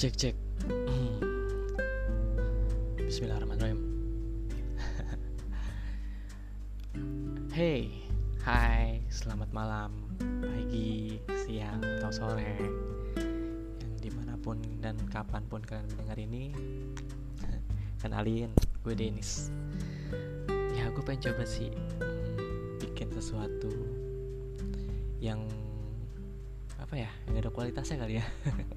Cek cek. Bismillahirrahmanirrahim. hey, hai, selamat malam, pagi, siang, atau sore, yang di mana pun dan kapan pun kalian mendengar ini. Kenalin, gue Denis. Ya, gue pengen coba sih hmm, bikin sesuatu yang apa ya, yang ada kualitasnya kali ya.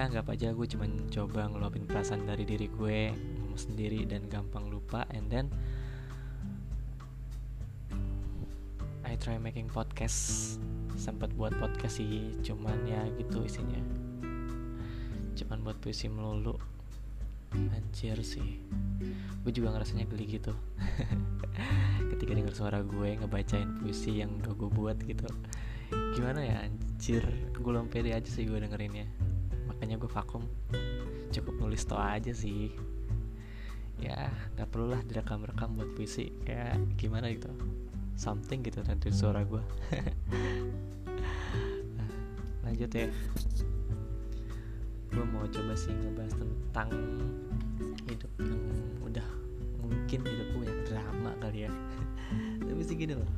ya anggap aja gue cuman coba ngeluapin perasaan dari diri gue ngomong sendiri dan gampang lupa and then I try making podcast sempat buat podcast sih cuman ya gitu isinya. Cuman buat puisi melulu. Anjir sih. Gue juga ngerasanya geli gitu. Ketika denger suara gue ngebacain puisi yang udah gue buat gitu. Gimana ya anjir. Gue pede aja sih gue dengerinnya makanya gue vakum. Cukup nulis to aja sih. Ya nggak perlu lah direkam-rekam buat puisi. Ya gimana gitu? Something gitu dari suara gue lanjut ya. Gue mau coba sih ngebahas tentang hidup yang udah mungkin hidup gue yang drama kali ya. Tapi sih gini loh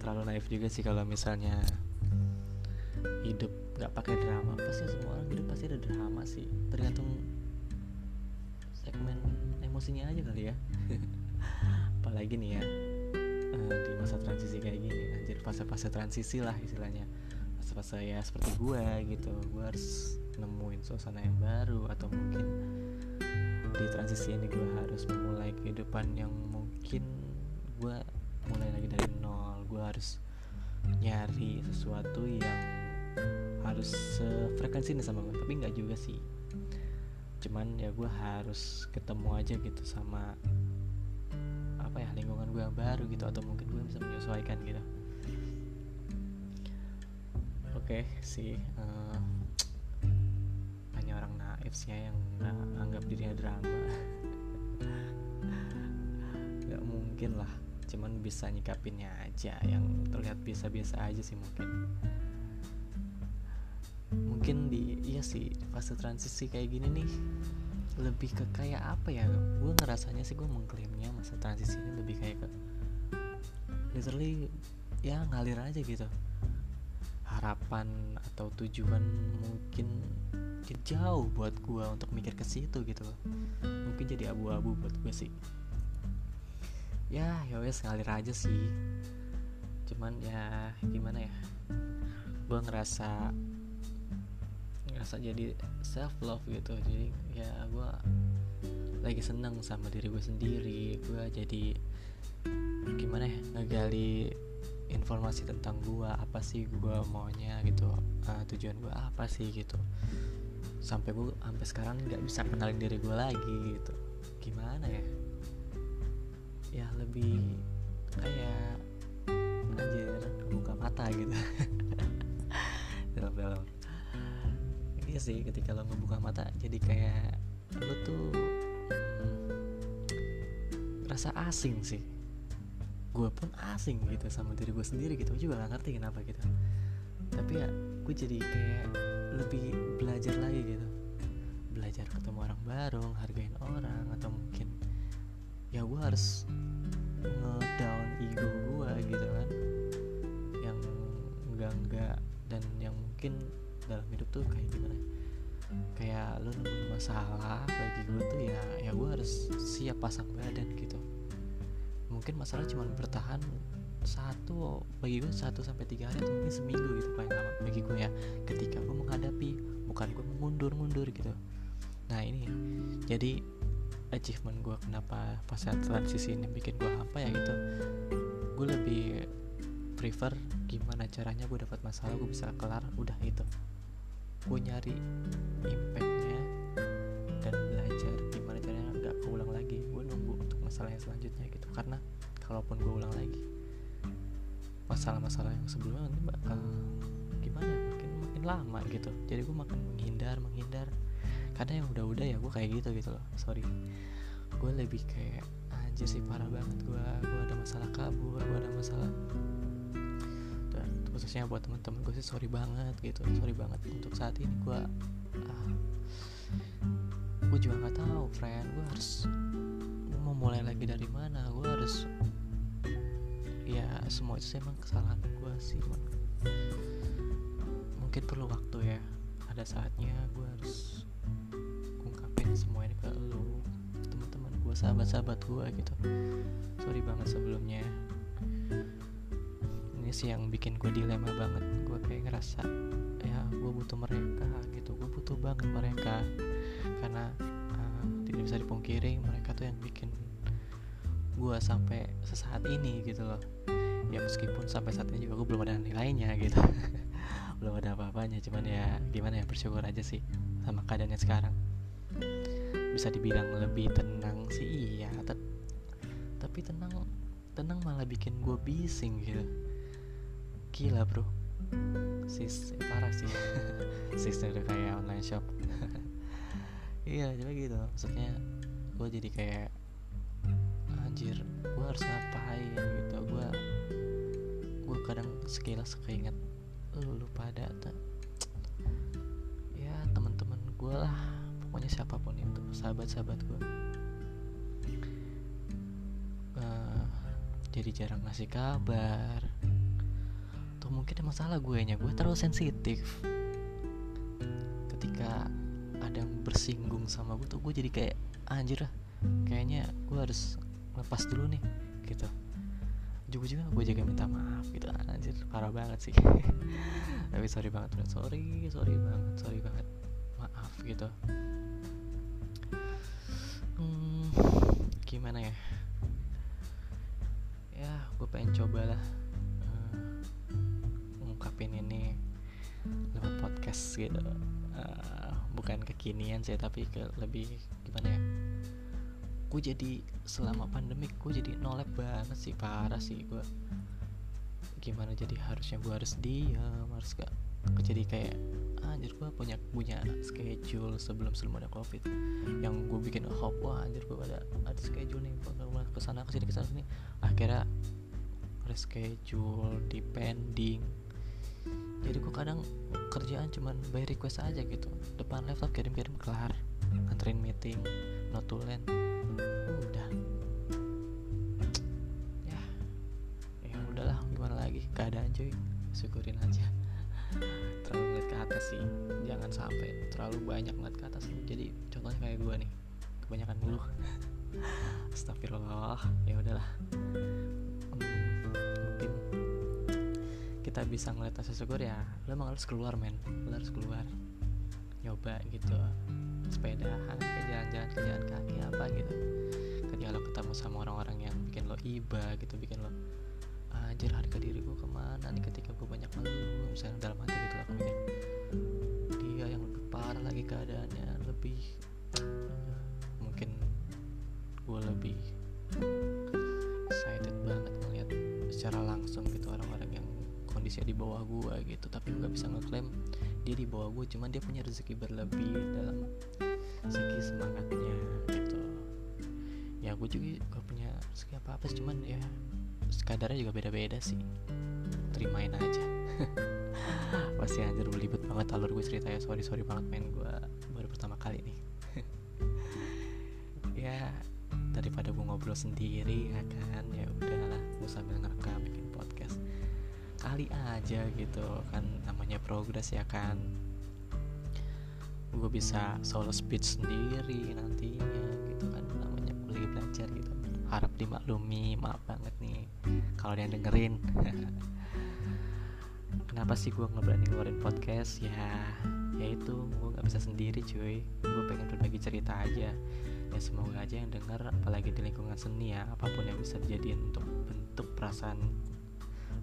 terlalu naif juga sih kalau misalnya hidup nggak pakai drama pasti semua orang hidup pasti ada drama sih. Tergantung segmen emosinya aja kali ya. Apalagi nih ya uh, di masa transisi kayak gini anjir fase-fase transisi lah istilahnya. Fase-fase ya seperti gue gitu gue harus nemuin suasana yang baru atau mungkin di transisi ini gue harus memulai kehidupan yang mungkin gue mulai lagi dari nol. Gue harus nyari sesuatu yang harus sefrekuensi nih sama gue tapi nggak juga sih. Cuman ya gue harus ketemu aja gitu sama apa ya lingkungan gue yang baru gitu atau mungkin gue bisa menyesuaikan gitu. Oke okay, sih uh, hanya orang naif sih yang nggak anggap dirinya drama. Nggak mungkin lah cuman bisa nyikapinnya aja yang terlihat biasa-biasa aja sih mungkin mungkin di iya sih fase transisi kayak gini nih lebih ke kayak apa ya? Gue ngerasanya sih gue mengklaimnya masa transisi ini lebih kayak ke literally ya ngalir aja gitu. Harapan atau tujuan mungkin jauh buat gue untuk mikir ke situ gitu mungkin jadi abu-abu buat gue sih. Ya ya wes ngalir aja sih. Cuman ya gimana ya? Gue ngerasa ngerasa jadi self love gitu. Jadi ya gue lagi seneng sama diri gue sendiri. Gue jadi gimana ya ngegali informasi tentang gue apa sih gue maunya gitu uh, tujuan gue apa sih gitu. Sampai gue sampai sekarang nggak bisa kenalin diri gue lagi gitu. Gimana ya? Ya lebih kayak anjir buka mata gitu. Dalam-dalam iya sih ketika lo ngebuka mata jadi kayak lo tuh hmm, rasa asing sih. Gue pun asing gitu sama diri gue sendiri gitu. Gue juga gak ngerti kenapa gitu. Tapi ya gue jadi kayak lebih belajar lagi gitu. Belajar ketemu orang baru hargain orang atau mungkin ya gue harus ngedown ego gue gitu kan. Yang enggak enggak dan yang mungkin dalam hidup tuh kayak gimana kayak lo nemuin masalah bagi gue tuh ya ya gue harus siap pasang badan gitu. Mungkin masalah cuma bertahan satu bagi gue satu sampai tiga hari atau mungkin seminggu gitu paling lama bagi gue ya ketika gue menghadapi bukan gue mengundur-mundur gitu. Nah ini jadi achievement gue kenapa saat transisi ini bikin gue hampa ya gitu. Gue lebih prefer gimana caranya gue dapat masalah gue bisa kelar udah itu gue nyari impactnya dan belajar gimana caranya nggak keulang lagi. Gue nunggu untuk masalah yang selanjutnya gitu. Karena kalaupun gue ulang lagi masalah-masalah yang sebelumnya nanti bakal gimana? Makin makin lama gitu. Jadi gue makin menghindar menghindar. Karena yang udah-udah ya gue kayak gitu gitu loh. Sorry. Gue lebih kayak anjir sih parah banget gue gue ada masalah kabur gue ada masalah khususnya buat teman-teman gue sih sorry banget gitu. Sorry banget untuk saat ini gue ah, gue juga nggak tahu friend. Gue harus mau mulai lagi dari mana? Gue harus ya semua itu emang kesalahan gue sih man. mungkin perlu waktu ya. Ada saatnya gue harus ungkapin semua ini ke lo teman-teman gue sahabat-sahabat gue gitu. Sorry banget sebelumnya ini sih yang bikin gue dilema banget. Gue kayak ngerasa ya gue butuh mereka gitu. Gue butuh banget mereka. Karena uh, tidak bisa dipungkiri mereka tuh yang bikin gue sampai sesaat ini gitu loh. Ya meskipun sampai saat ini juga gue belum ada nilainya gitu. Belum ada apa-apanya cuman ya gimana ya bersyukur aja sih sama keadaannya sekarang. Bisa dibilang lebih tenang sih iya tapi tenang tenang malah bikin gue bising gitu gila bro. Sis ya parah sih. Sis udah kayak online shop. Iya coba gitu. Maksudnya gue jadi kayak anjir gue harus ngapain gitu? Gue gue kadang sekilas keinget lu, lu pada tak ya teman-teman gue lah. Pokoknya siapa pun itu sahabat-sahabat gue uh, jadi jarang ngasih kabar mungkin emang salah gue nya gue terlalu sensitif. Ketika ada yang bersinggung sama gue tuh gue jadi kayak anjir lah kayaknya gue harus lepas dulu nih gitu. Juga juga gue juga minta maaf gitu. Anjir parah banget sih. Tapi sorry banget bro. Sorry sorry banget sorry banget. Maaf gitu. Hmm, gimana ya? Ya gue pengen coba lah uh, ngungkapin ini lewat podcast gitu. Uh, bukan kekinian sih tapi ke lebih gimana ya? Gue jadi selama pandemik gue jadi nolep banget sih parah sih gue gimana jadi harusnya gue harus diam harus gak jadi kayak anjir gue punya punya schedule sebelum sebelum ada covid. Yang gue bikin hope wah anjir gue ada ada schedule nih ke sana ke sini ke sana sini. Akhirnya reschedule depending jadi gue kadang kerjaan cuman by request aja gitu. Depan laptop kirim-kirim kelar anterin meeting notulen udah. Ya ya udahlah gimana lagi? Keadaan cuy syukurin aja. Terlalu ngeliat ke atas sih. Jangan sampai terlalu banyak ngeliat ke atas jadi contohnya kayak gue nih kebanyakan dulu Astagfirullah. Ya udahlah kita bisa ngeliat rasa syukur ya lo emang harus keluar men. Lo harus keluar. Nyoba gitu. Sepedahan kayak jalan-jalan jalan kaki apa gitu. Ketika lo ketemu sama orang-orang yang bikin lo iba gitu bikin lo anjir harga diri gue ke mana nih ketika gue banyak ngeluh misalnya dalam hati gitu lah mikir dia yang lebih parah lagi keadaannya lebih mungkin gue lebih excited banget melihat secara langsung gitu orang-orang kondisinya di bawah gue gitu. Tapi nggak bisa ngeklaim dia di bawah gue cuman dia punya rezeki berlebih dalam segi semangatnya gitu. Ya gue juga gak punya rezeki apa apa cuman ya kadarnya juga beda-beda sih. Terimain aja. Pasti anjir belibet banget alur gue cerita ya. Sorry sorry banget main gue baru pertama kali nih. Ya daripada gue ngobrol sendiri ya kan? Ya udahlah gue sambil ngerekam podcast kali aja gitu kan namanya progres ya kan. Gue bisa solo speech sendiri nantinya gitu kan namanya lagi belajar gitu. Harap dimaklumi maaf banget nih kalau yang dengerin. Kenapa sih gue nggak ngeluarin podcast? Ya yaitu gue nggak bisa sendiri cuy. Gue pengen berbagi cerita aja. Ya semoga aja yang denger apalagi di lingkungan seni ya apa pun yang bisa dijadiin untuk bentuk perasaan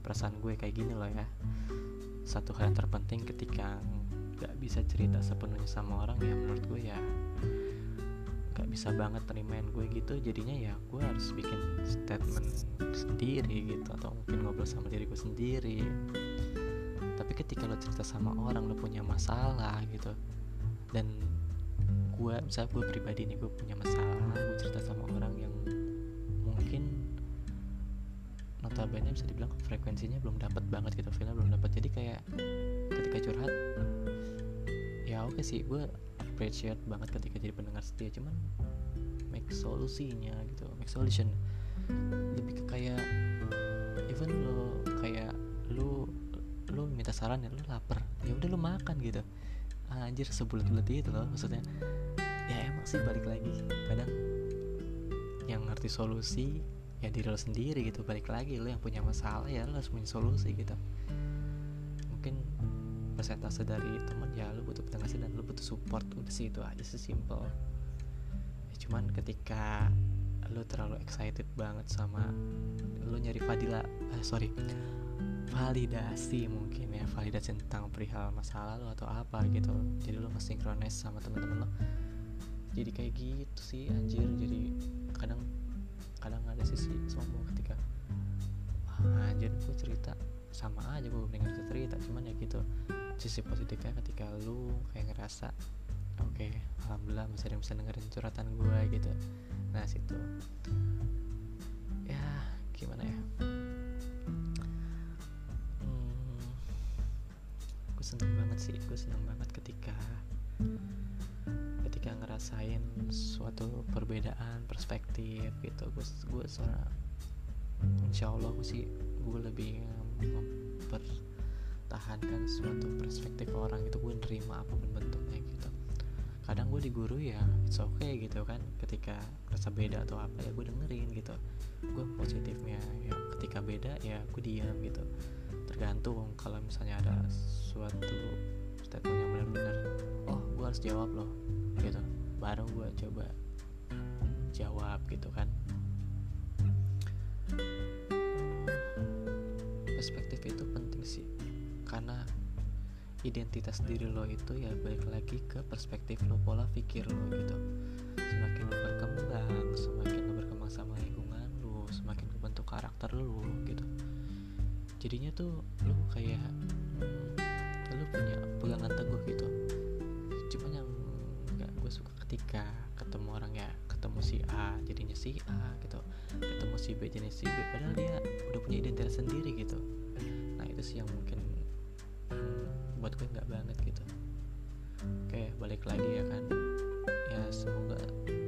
perasaan gue kayak gini loh ya. Satu hal yang terpenting ketika gak bisa cerita sepenuhnya sama orang ya menurut gue ya gak bisa banget terimain gue gitu. Jadinya ya gue harus bikin statement sendiri gitu atau mungkin ngobrol sama diri gue sendiri. Tapi ketika lo cerita sama orang lo punya masalah gitu dan gue bisa gue pribadi nih gue punya masalah gue cerita sama orang yang notabene bisa dibilang frekuensinya belum dapat banget gitu feelnya belum dapat jadi kayak ketika curhat ya oke okay sih gue appreciate banget ketika jadi pendengar setia cuman make solusinya gitu make solution. Lebih ke kayak even lo kayak lu lu minta saran ya lu lapar ya udah lu makan gitu. Anjir sebulat-bulat itu loh maksudnya. Ya emang sih balik lagi kadang yang ngerti solusi ya diri lo sendiri gitu balik lagi lo yang punya masalah ya lo harus punya solusi gitu. Mungkin persentase dari teman ya lo butuh pendengar dan lo butuh support udah sih itu aja sih simple. Ya, cuman ketika lo terlalu excited banget sama lo nyari fadila eh, sorry validasi mungkin ya validasi tentang perihal masalah lo atau apa gitu. Jadi lo nge sama teman-teman lo. Jadi kayak gitu sih anjir. Jadi kadang ada sisi sombong ketika wah anjir gue cerita. Sama aja gue dengar cerita cuman ya gitu. Sisi positifnya ketika lu kayak ngerasa oke okay, alhamdulillah masih ada yang bisa dengerin curhatan gue gitu. Nah situ. Ya gimana ya? Seneng banget sih gue seneng banget ketika ketika ngerasain suatu perbedaan perspektif gitu. Gue gue seorang insya Allah gue sih gue lebih mempertahankan suatu perspektif orang itu gue nerima apa pun bentuknya gitu. Kadang gue di guru ya it's okay gitu kan. Ketika rasa beda atau apa ya gue dengerin gitu. Gue positifnya ya ketika beda ya gue diam gitu. Tergantung kalau misalnya ada suatu statement yang benar-benar oh gue harus jawab loh gitu. Baru gue coba jawab gitu kan. Perspektif itu penting sih karena identitas diri lo itu ya balik lagi ke perspektif lo pola pikir lo gitu. Semakin lo berkembang semakin lo berkembang sama lingkungan lo semakin bentuk karakter lo gitu. Jadinya tuh lo kayak lu punya gitu. Cuma yang nggak gue suka ketika ketemu orang ya ketemu si A jadinya si A gitu. Ketemu si B jadi si B padahal dia udah punya identitas sendiri gitu. Nah itu sih yang mungkin hmm, buat gue nggak banget gitu. Oke balik lagi ya kan. Ya semoga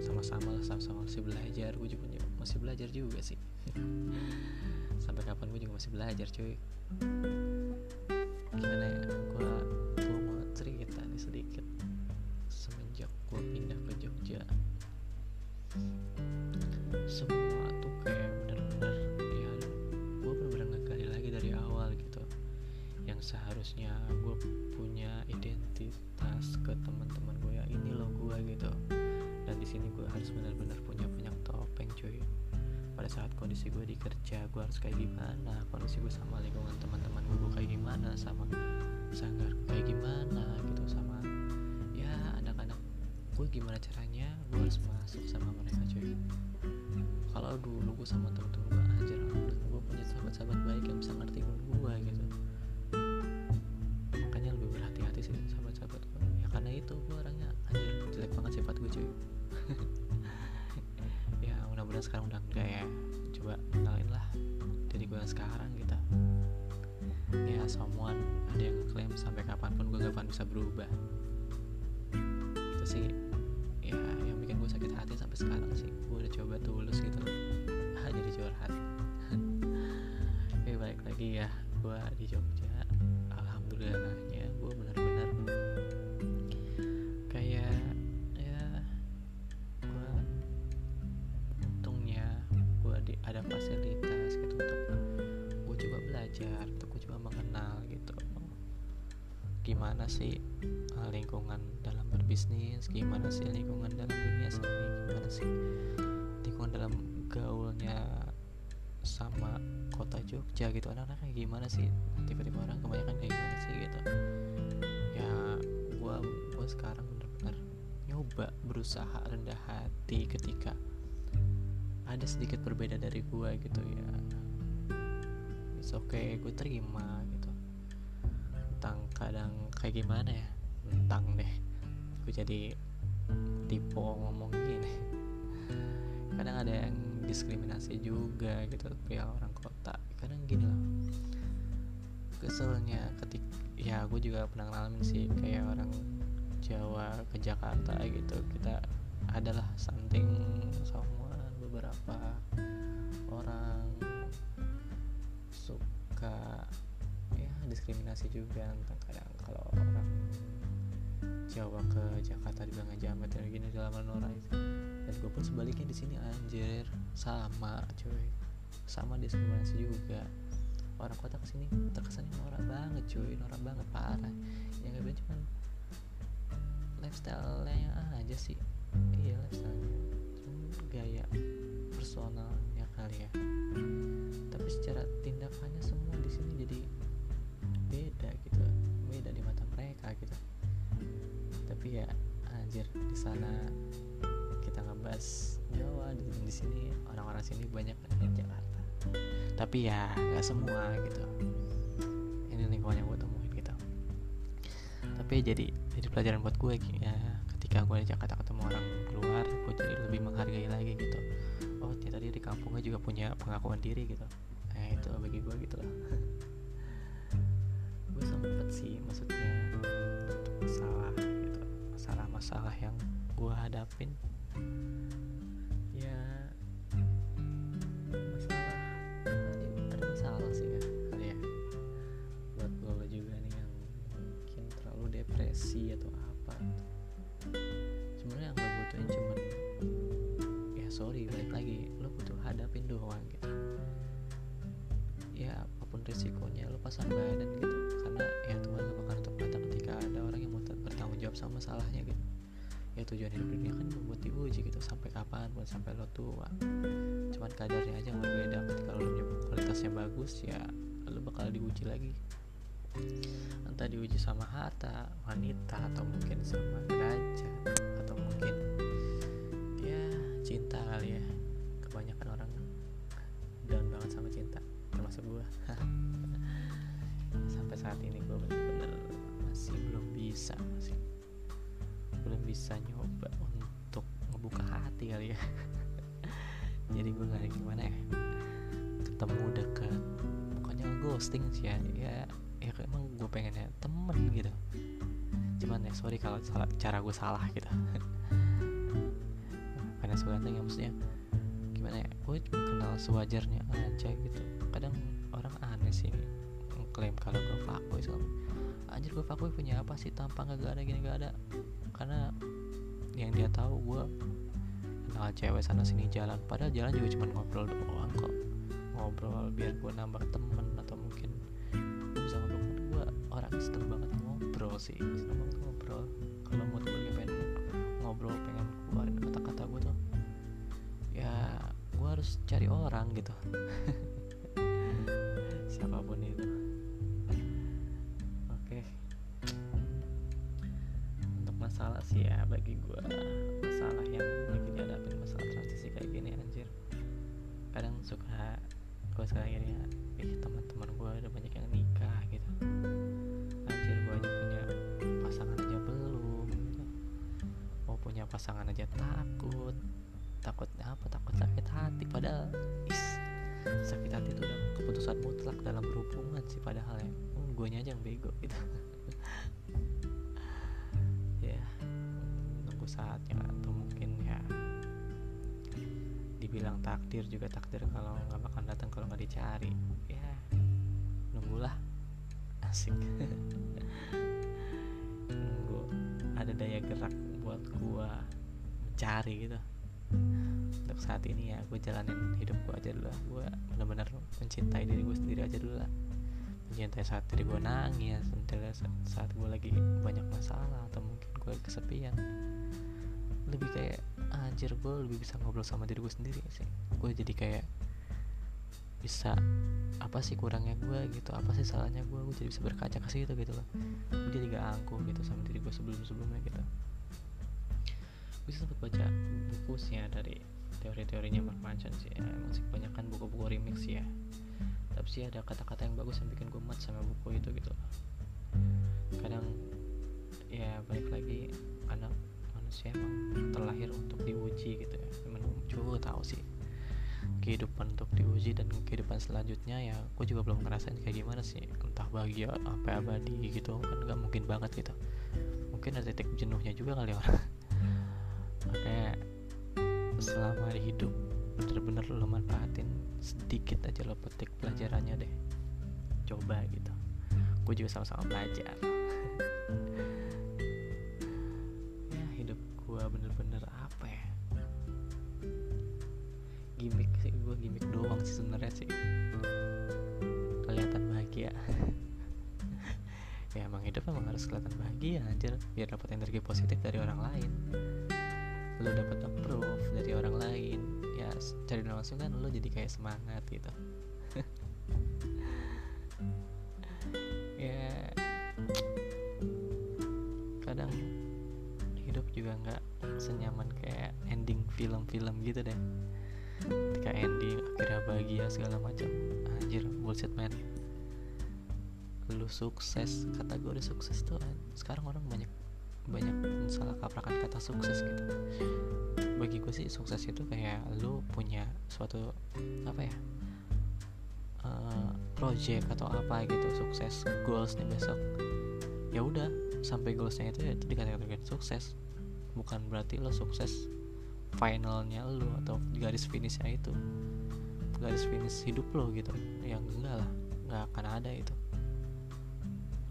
sama-sama lah sama-sama masih belajar. Gue juga masih belajar juga sih. Sampai kapan gue juga masih belajar cuy? Gimana ya teman-teman gue ya ini loh gue gitu. Dan di sini gue harus benar-benar punya banyak topeng cuy. Pada saat kondisi gue di kerja gue harus kayak gimana? Kondisi gue sama lingkungan teman-teman gue, kayak gimana? Sama sanggar kayak gimana gitu? Sama ya anak-anak gue gimana caranya? Gue harus masuk sama mereka cuy. Kalau dulu gue sama temen-temen gue aja gue punya sahabat-sahabat baik yang bisa ngerti gue gitu itu gue orangnya anjir jelek banget sifat gue cuy. Mudah-mudahan sekarang udah enggak ya. Coba kenalin lah diri gue sekarang gitu. Ya someone ada yang klaim sampai kapan pun gue gak akan bisa berubah. Itu sih ya yang bikin gue sakit hati sampai sekarang sih. Gue udah coba tulus gitu ah jadi curhat. Oke balik lagi ya. Gue di Jogja. Alhamdulillahnya sih uh, lingkungan dalam berbisnis gimana sih lingkungan dalam dunia seni gimana sih lingkungan dalam gaulnya sama kota Jogja gitu. Anak-anaknya gimana sih? Tiba-tiba orang kebanyakan kayak gimana sih gitu. Ya gue gue sekarang benar-benar nyoba berusaha rendah hati ketika ada sedikit berbeda dari gue gitu ya. It's okay gue terima kadang kayak gimana ya? Tentang deh. Gue jadi tipe ngomong gini. Kadang ada yang diskriminasi juga gitu pria orang kota. Kadang gini loh. Keselnya ketik ya gue juga pernah ngalamin sih kayak orang Jawa ke Jakarta gitu kita adalah something someone beberapa orang diskriminasi juga entah kadang kalau orang Jawa ke Jakarta dibilang jamet dan gini dalam orang itu. Dan gue pun sebaliknya di sini anjir sama cuy. Sama diskriminasi juga. Orang kota ke sini terkesannya norak banget cuy norak banget parah. Yang gak cuma lifestyle nya aja sih. Iya lifestyle nya gaya personalnya kali ya. Tapi secara tindakannya semua di sini jadi mereka gitu. Tapi ya anjir di sana kita ngebahas Jawa di, di sini orang-orang sini banyak yang Jakarta. Tapi ya nggak semua gitu. Ini lingkungan yang gue temuin gitu tapi ya jadi jadi pelajaran buat gue ya ketika gue di Jakarta ketemu orang luar gue jadi lebih menghargai lagi gitu. Oh ternyata di kampungnya juga punya pengakuan diri gitu. Nah itu bagi gue gitu loh gue sempet sih maksudnya masalah-masalah yang gue hadapin. Ya ya tujuan hidup dunia kan membuat diuji gitu sampai kapan pun sampai lo tua. Cuman kadarnya aja yang berbeda ketika lo kualitasnya bagus ya lo bakal diuji lagi. Entah diuji sama harta wanita atau mungkin sama derajat atau mungkin ya cinta kali ya. Kebanyakan orang down banget sama cinta termasuk gue sampai saat ini gue bener-bener masih belum bisa masih belum bisa nyoba untuk ngebuka hati kali ya. Jadi gue nggak gimana ya. Ketemu dekat pokoknya ghosting sih ya. Ya ya emang gue pengennya temen gitu. Cuman ya sorry kalau salah, cara gue salah gitu. Karena sebenarnya yang maksudnya gimana ya gue kenal sewajarnya aja gitu. Kadang orang aneh sih ngeklaim kalau gue fuckboy anjir gue fuckboy punya apa sih? Tampang gak ada gini gak ada. Karena yang dia tahu gue kenal cewek sana sini jalan. Padahal jalan juga cuma ngobrol doang kok. Ngobrol biar gue nambah temen atau mungkin gue bisa ngobrol gue orang seneng banget ngobrol sih. Seneng banget ngobrol. Kalau mood gue pengen ngobrol pengen keluarin kata-kata gue tuh ya gue harus cari orang gitu. Siapa pun itu bagi gue masalah yang lagi dihadapin masalah transisi kayak gini anjir. Kadang suka gue sekarang ini ya ih teman-teman gue ada banyak yang nikah gitu. Anjir gue aja punya pasangan aja belum gitu. mau punya pasangan aja takut. Takut apa? Takut sakit hati padahal is sakit hati itu udah keputusan mutlak dalam berhubungan sih padahal ya. Gue aja yang bego gitu saatnya atau mungkin ya dibilang takdir juga takdir kalau nggak bakal datang kalau nggak dicari. Ya nunggulah. Asik. Nunggu ada daya gerak buat gua mencari gitu. Untuk saat ini ya gue jalanin hidup gue aja dulu lah. Gue benar-benar mencintai diri gue sendiri aja dulu lah. Mencintai saat diri gue nangis mencintai saat gue lagi banyak masalah atau mungkin gue kesepian lebih kayak anjir gue lebih bisa ngobrol sama diri gue sendiri sih. Gue jadi kayak bisa apa sih kurangnya gue gitu apa sih salahnya gue gue jadi bisa berkaca ke situ gitu loh. Gue jadi gak angkuh gitu sama diri gue sebelum sebelumnya gitu. Gue sempat baca bukunya dari teori-teorinya Mark Manson sih ya, emang sih kebanyakan buku-buku remix ya. Tapi sih ada kata-kata yang bagus yang bikin gue mat sama buku itu gitu kadang ya balik lagi karena manusia emang terlahir untuk diuji gitu ya. Emang gue tahu sih kehidupan untuk diuji dan kehidupan selanjutnya ya gue juga belum ngerasain kayak gimana sih. Entah bahagia apa abadi gitu kan nggak mungkin banget gitu. Mungkin ada titik jenuhnya juga kali orang makanya selama hidup bener-bener lo manfaatin sedikit aja lo petik pelajarannya deh. Coba gitu. Gue juga sama-sama belajar gue gimmick doang sih sebenarnya sih. Kelihatan bahagia. Ya emang hidup emang harus kelihatan bahagia anjir. Biar dapat energi positif dari orang lain. Lo dapat approve dari orang lain. Ya cari langsung kan lo jadi kayak semangat gitu sukses udah sukses tuh sekarang orang banyak banyak salah kaprakan kata sukses gitu. Bagi gue sih sukses itu kayak lu punya suatu apa ya uh, project atau apa gitu sukses goals nih besok. Ya udah sampai goalsnya itu ya itu dikatakan sukses. Bukan berarti lo sukses finalnya lo atau garis finishnya itu garis finish hidup lo gitu. Yang enggak lah nggak akan ada itu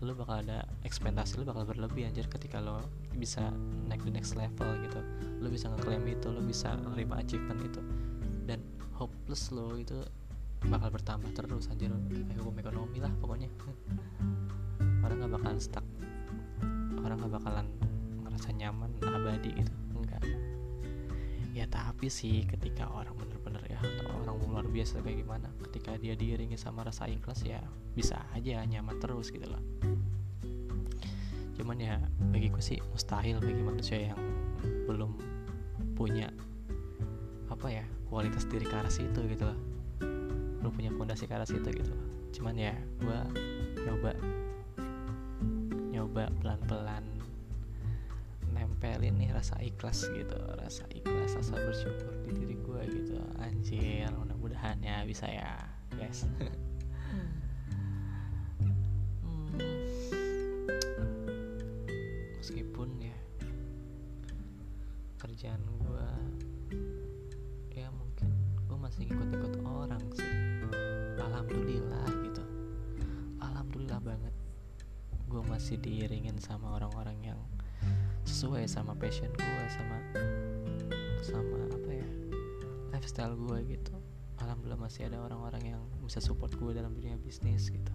lo bakal ada ekspektasi lo bakal berlebih anjir ketika lo bisa naik di next level gitu. Lo bisa ngeklaim itu lo bisa nerima achievement itu. Dan hopeless lo itu bakal bertambah terus anjir. Kayak hukum ekonomi lah pokoknya. Orang nggak bakalan stuck. Orang nggak bakalan ngerasa nyaman abadi gitu. Enggak. Ya tapi sih ketika orang atau orang luar biasa kayak gimana. Ketika dia diiringi sama rasa ikhlas ya bisa aja nyaman terus gitu loh. Cuman ya bagiku sih mustahil bagi manusia yang belum punya apa ya kualitas diri ke arah situ gitu loh. Belum punya fondasi ke arah situ gitu loh. Cuman ya gua nyoba nyoba pelan-pelan nempelin nih rasa ikhlas gitu rasa ikhlas rasa bersyukur di diri gue gitu anjir mudah-mudahan ya bisa ya guys masih ada orang-orang yang bisa support gue dalam dunia bisnis gitu.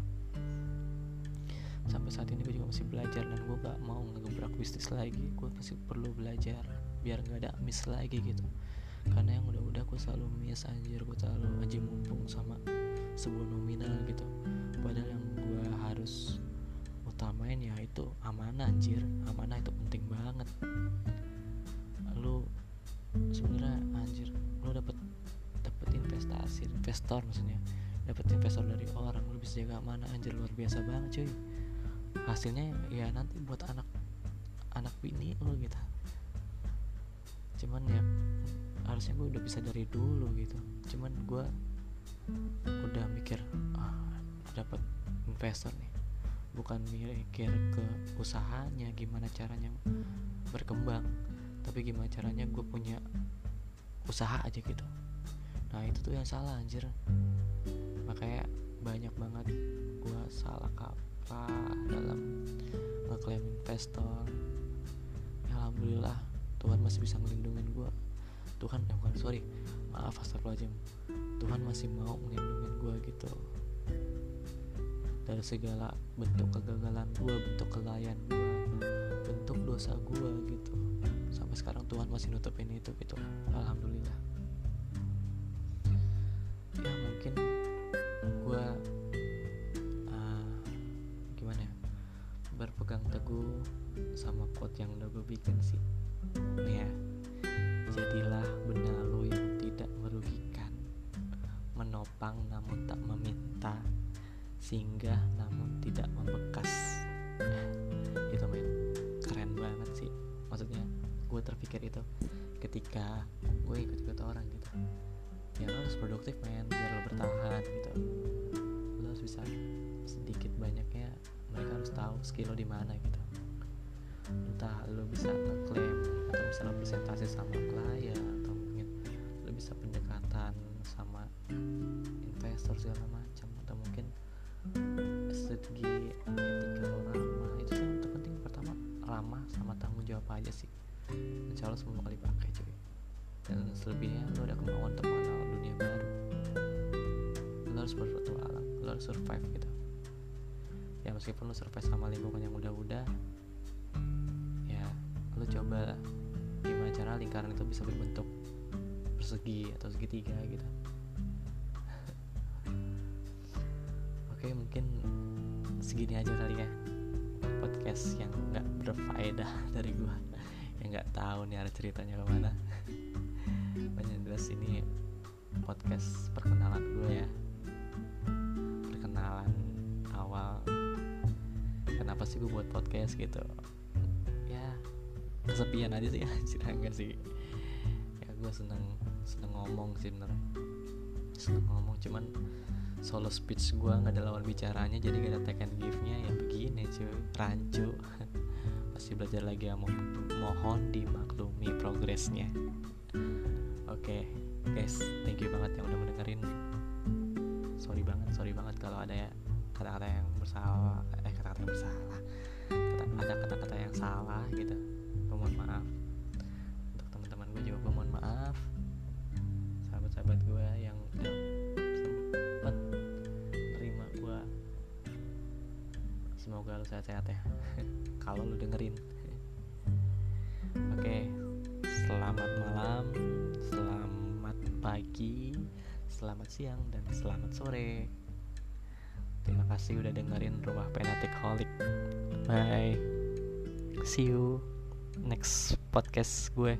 Sampai saat ini gue juga masih belajar dan gue gak mau ngegebrak bisnis lagi. Gue masih perlu belajar biar gak ada miss lagi gitu. Karena yang udah-udah gue selalu miss anjir gue selalu aja mumpung sama sebuah nominal gitu. Padahal yang gue harus utamain ya itu amanah anjir. Amanah itu penting banget investor maksudnya. Dapet investor dari orang lu bisa jaga amanah anjir luar biasa banget cuy. Hasilnya ya nanti buat anak anak bini lu gitu. Cuman ya harusnya gue udah bisa dari dulu gitu. Cuman gue udah mikir ah dapat investor nih. Bukan mikir ke usahanya gimana caranya berkembang tapi gimana caranya gue punya usaha aja gitu nah itu tuh yang salah anjir. Makanya banyak banget gue salah kaprah dalam ngeklaim investor. Ya, alhamdulillah Tuhan masih bisa melindungi gue Tuhan ya sorry. Maaf astagfirullahaladzim. Tuhan masih mau melindungi gue gitu. Dari segala bentuk kegagalan gue bentuk kelalaian gue bentuk dosa gue gitu. Sampai sekarang Tuhan masih nutupin itu gitu. Alhamdulillah mungkin gue uh, gimana ya berpegang teguh sama quote yang udah gue bikin sih. Ya jadilah benalu yang tidak merugikan menopang namun tak meminta singgah namun tidak membekas. Itu men keren banget sih. Maksudnya gue terpikir itu ketika gue ikut-ikut orang gitu harus produktif men biar lo bertahan gitu. Lo harus bisa sedikit banyaknya mereka harus tahu skill lo di mana gitu. Entah lo bisa ngeklaim atau bisa lo presentasi sama klien atau mungkin lo bisa pendekatan sama investor segala macam atau mungkin segi etika lo ramah. Itu yang terpenting. Pertama ramah sama tanggung jawab aja sih. Insya Allah semua kali pakai cuy dan selebihnya lo ada kemauan untuk mengenal dunia baru. Lo harus berpetualang lo harus survive gitu. Ya meskipun lo survive sama lingkungan yang udah-udah ya lo coba gimana cara lingkaran itu bisa berbentuk persegi atau segitiga gitu. Oke mungkin segini aja kali ya podcast yang nggak berfaedah dari gua. Yang nggak tahu nih arah ceritanya ke mana jelas ini podcast perkenalan gue ya. Perkenalan awal. Kenapa sih gue buat podcast gitu? Ya kesepian aja sih cerita enggak sih. Ya gue seneng seneng ngomong sih bener. Seneng ngomong cuman solo speech gue nggak ada lawan bicaranya jadi gak ada take and give nya ya begini cuy. Rancu. Masih belajar lagi ya mohon dimaklumi progresnya oke okay, guys thank you banget yang udah mendengarin. Sorry banget sorry banget kalau ada ya kata-kata yang bersalah eh kata-kata yang bersalah. Kata, ada kata-kata yang salah gitu. Gue mohon maaf. Untuk teman-teman gue juga gue mohon maaf. Sahabat-sahabat gue yang udah sempet terima gue semoga lu sehat-sehat ya. Kalau lu dengerin. Oke selamat malam pagi selamat siang dan selamat sore. Terima kasih udah dengerin rumah penatik holik bye. See you next podcast gue